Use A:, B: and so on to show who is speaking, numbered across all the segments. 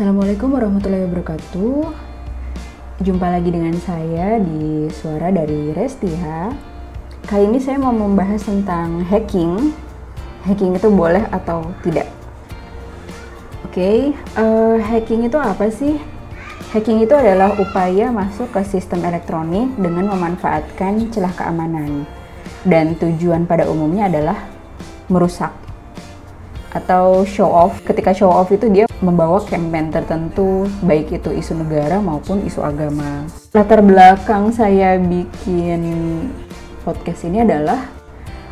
A: Assalamualaikum warahmatullahi wabarakatuh. Jumpa lagi dengan saya di Suara dari Restia. Kali ini saya mau membahas tentang hacking. Hacking itu boleh atau tidak? Oke, okay, uh, eh, hacking itu apa sih? Hacking itu adalah upaya masuk ke sistem elektronik dengan memanfaatkan celah keamanan. Dan tujuan pada umumnya adalah merusak atau show off. Ketika show off itu dia membawa campaign tertentu, baik itu isu negara maupun isu agama. Latar belakang saya bikin podcast ini adalah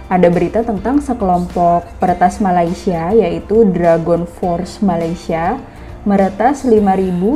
A: ada berita tentang sekelompok peretas Malaysia yaitu Dragon Force Malaysia meretas 5.000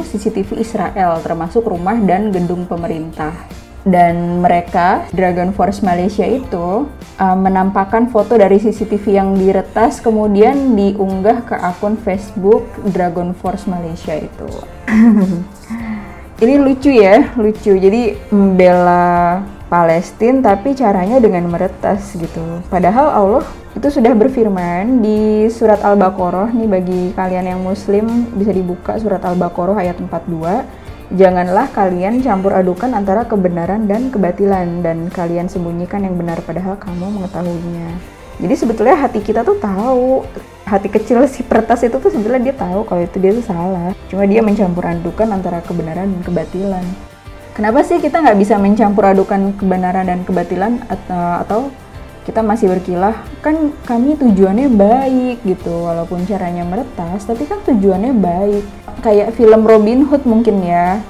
A: CCTV Israel termasuk rumah dan gedung pemerintah dan mereka Dragon Force Malaysia itu uh, menampakkan foto dari CCTV yang diretas kemudian diunggah ke akun Facebook Dragon Force Malaysia itu. Ini lucu ya, lucu. Jadi membela Palestina tapi caranya dengan meretas gitu. Padahal Allah itu sudah berfirman di surat Al-Baqarah nih bagi kalian yang muslim bisa dibuka surat Al-Baqarah ayat 42 Janganlah kalian campur adukan antara kebenaran dan kebatilan dan kalian sembunyikan yang benar padahal kamu mengetahuinya. Jadi sebetulnya hati kita tuh tahu, hati kecil si pertas itu tuh sebetulnya dia tahu kalau itu dia tuh salah. Cuma dia mencampur adukan antara kebenaran dan kebatilan. Kenapa sih kita nggak bisa mencampur adukan kebenaran dan kebatilan atau, atau kita masih berkilah kan kami tujuannya baik gitu walaupun caranya meretas tapi kan tujuannya baik. Kayak film Robin Hood mungkin ya.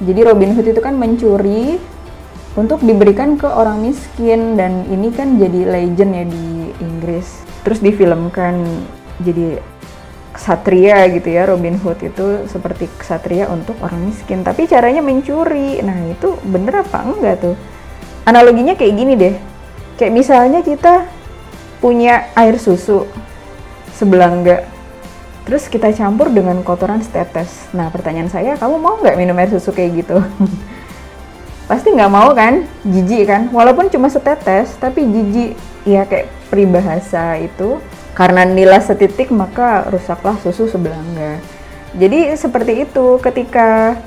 A: Jadi Robin Hood itu kan mencuri untuk diberikan ke orang miskin dan ini kan jadi legend ya di Inggris. Terus difilmkan jadi ksatria gitu ya Robin Hood itu seperti ksatria untuk orang miskin tapi caranya mencuri. Nah itu bener apa enggak tuh? Analoginya kayak gini deh Kayak misalnya kita punya air susu sebelangga, terus kita campur dengan kotoran setetes. Nah pertanyaan saya, kamu mau nggak minum air susu kayak gitu? Pasti nggak mau kan? Jijik kan? Walaupun cuma setetes, tapi jijik. Ya kayak peribahasa itu, karena nilai setitik maka rusaklah susu sebelangga. Jadi seperti itu ketika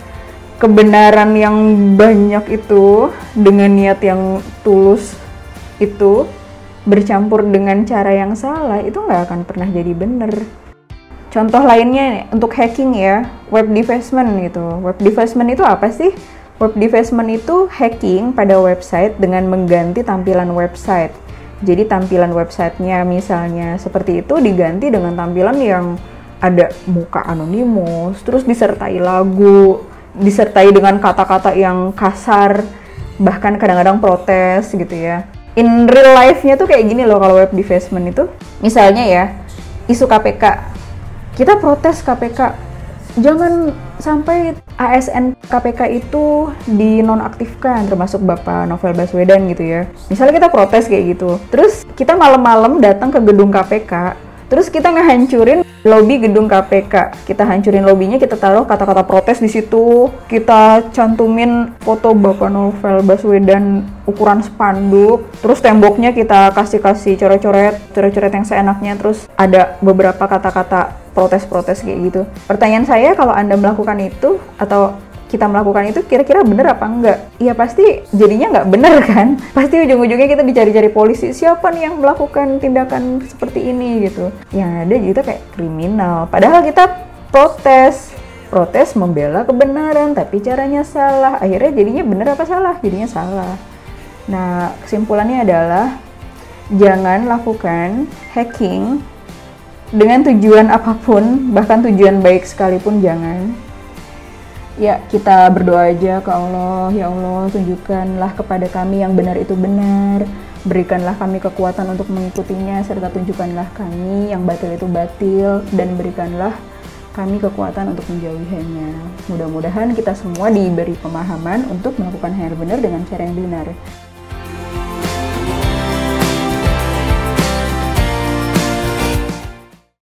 A: kebenaran yang banyak itu dengan niat yang tulus itu bercampur dengan cara yang salah itu nggak akan pernah jadi bener. Contoh lainnya untuk hacking ya, web defacement gitu. Web defacement itu apa sih? Web defacement itu hacking pada website dengan mengganti tampilan website. Jadi tampilan websitenya misalnya seperti itu diganti dengan tampilan yang ada muka anonimus, terus disertai lagu, disertai dengan kata-kata yang kasar, bahkan kadang-kadang protes gitu ya in real life-nya tuh kayak gini loh kalau web defacement itu. Misalnya ya, isu KPK. Kita protes KPK. Jangan sampai ASN KPK itu dinonaktifkan termasuk Bapak Novel Baswedan gitu ya. Misalnya kita protes kayak gitu. Terus kita malam-malam datang ke gedung KPK, terus kita ngehancurin lobby gedung KPK. Kita hancurin lobbynya, kita taruh kata-kata protes di situ. Kita cantumin foto Bapak Novel Baswedan ukuran spanduk. Terus temboknya kita kasih-kasih coret-coret, coret-coret yang seenaknya. Terus ada beberapa kata-kata protes-protes kayak gitu. Pertanyaan saya kalau Anda melakukan itu atau kita melakukan itu kira-kira bener apa enggak? Ya pasti jadinya nggak bener kan? Pasti ujung-ujungnya kita dicari-cari polisi siapa nih yang melakukan tindakan seperti ini gitu. Yang ada gitu kayak kriminal. Padahal kita protes, protes membela kebenaran tapi caranya salah. Akhirnya jadinya bener apa salah? Jadinya salah. Nah kesimpulannya adalah jangan lakukan hacking dengan tujuan apa pun, bahkan tujuan baik sekalipun jangan Ya, kita berdoa aja ke Allah, ya Allah, tunjukkanlah kepada kami yang benar itu benar, berikanlah kami kekuatan untuk mengikutinya, serta tunjukkanlah kami yang batil itu batil, dan berikanlah kami kekuatan untuk menjauhinya. Mudah-mudahan kita semua diberi pemahaman untuk melakukan hal yang benar dengan cara yang benar.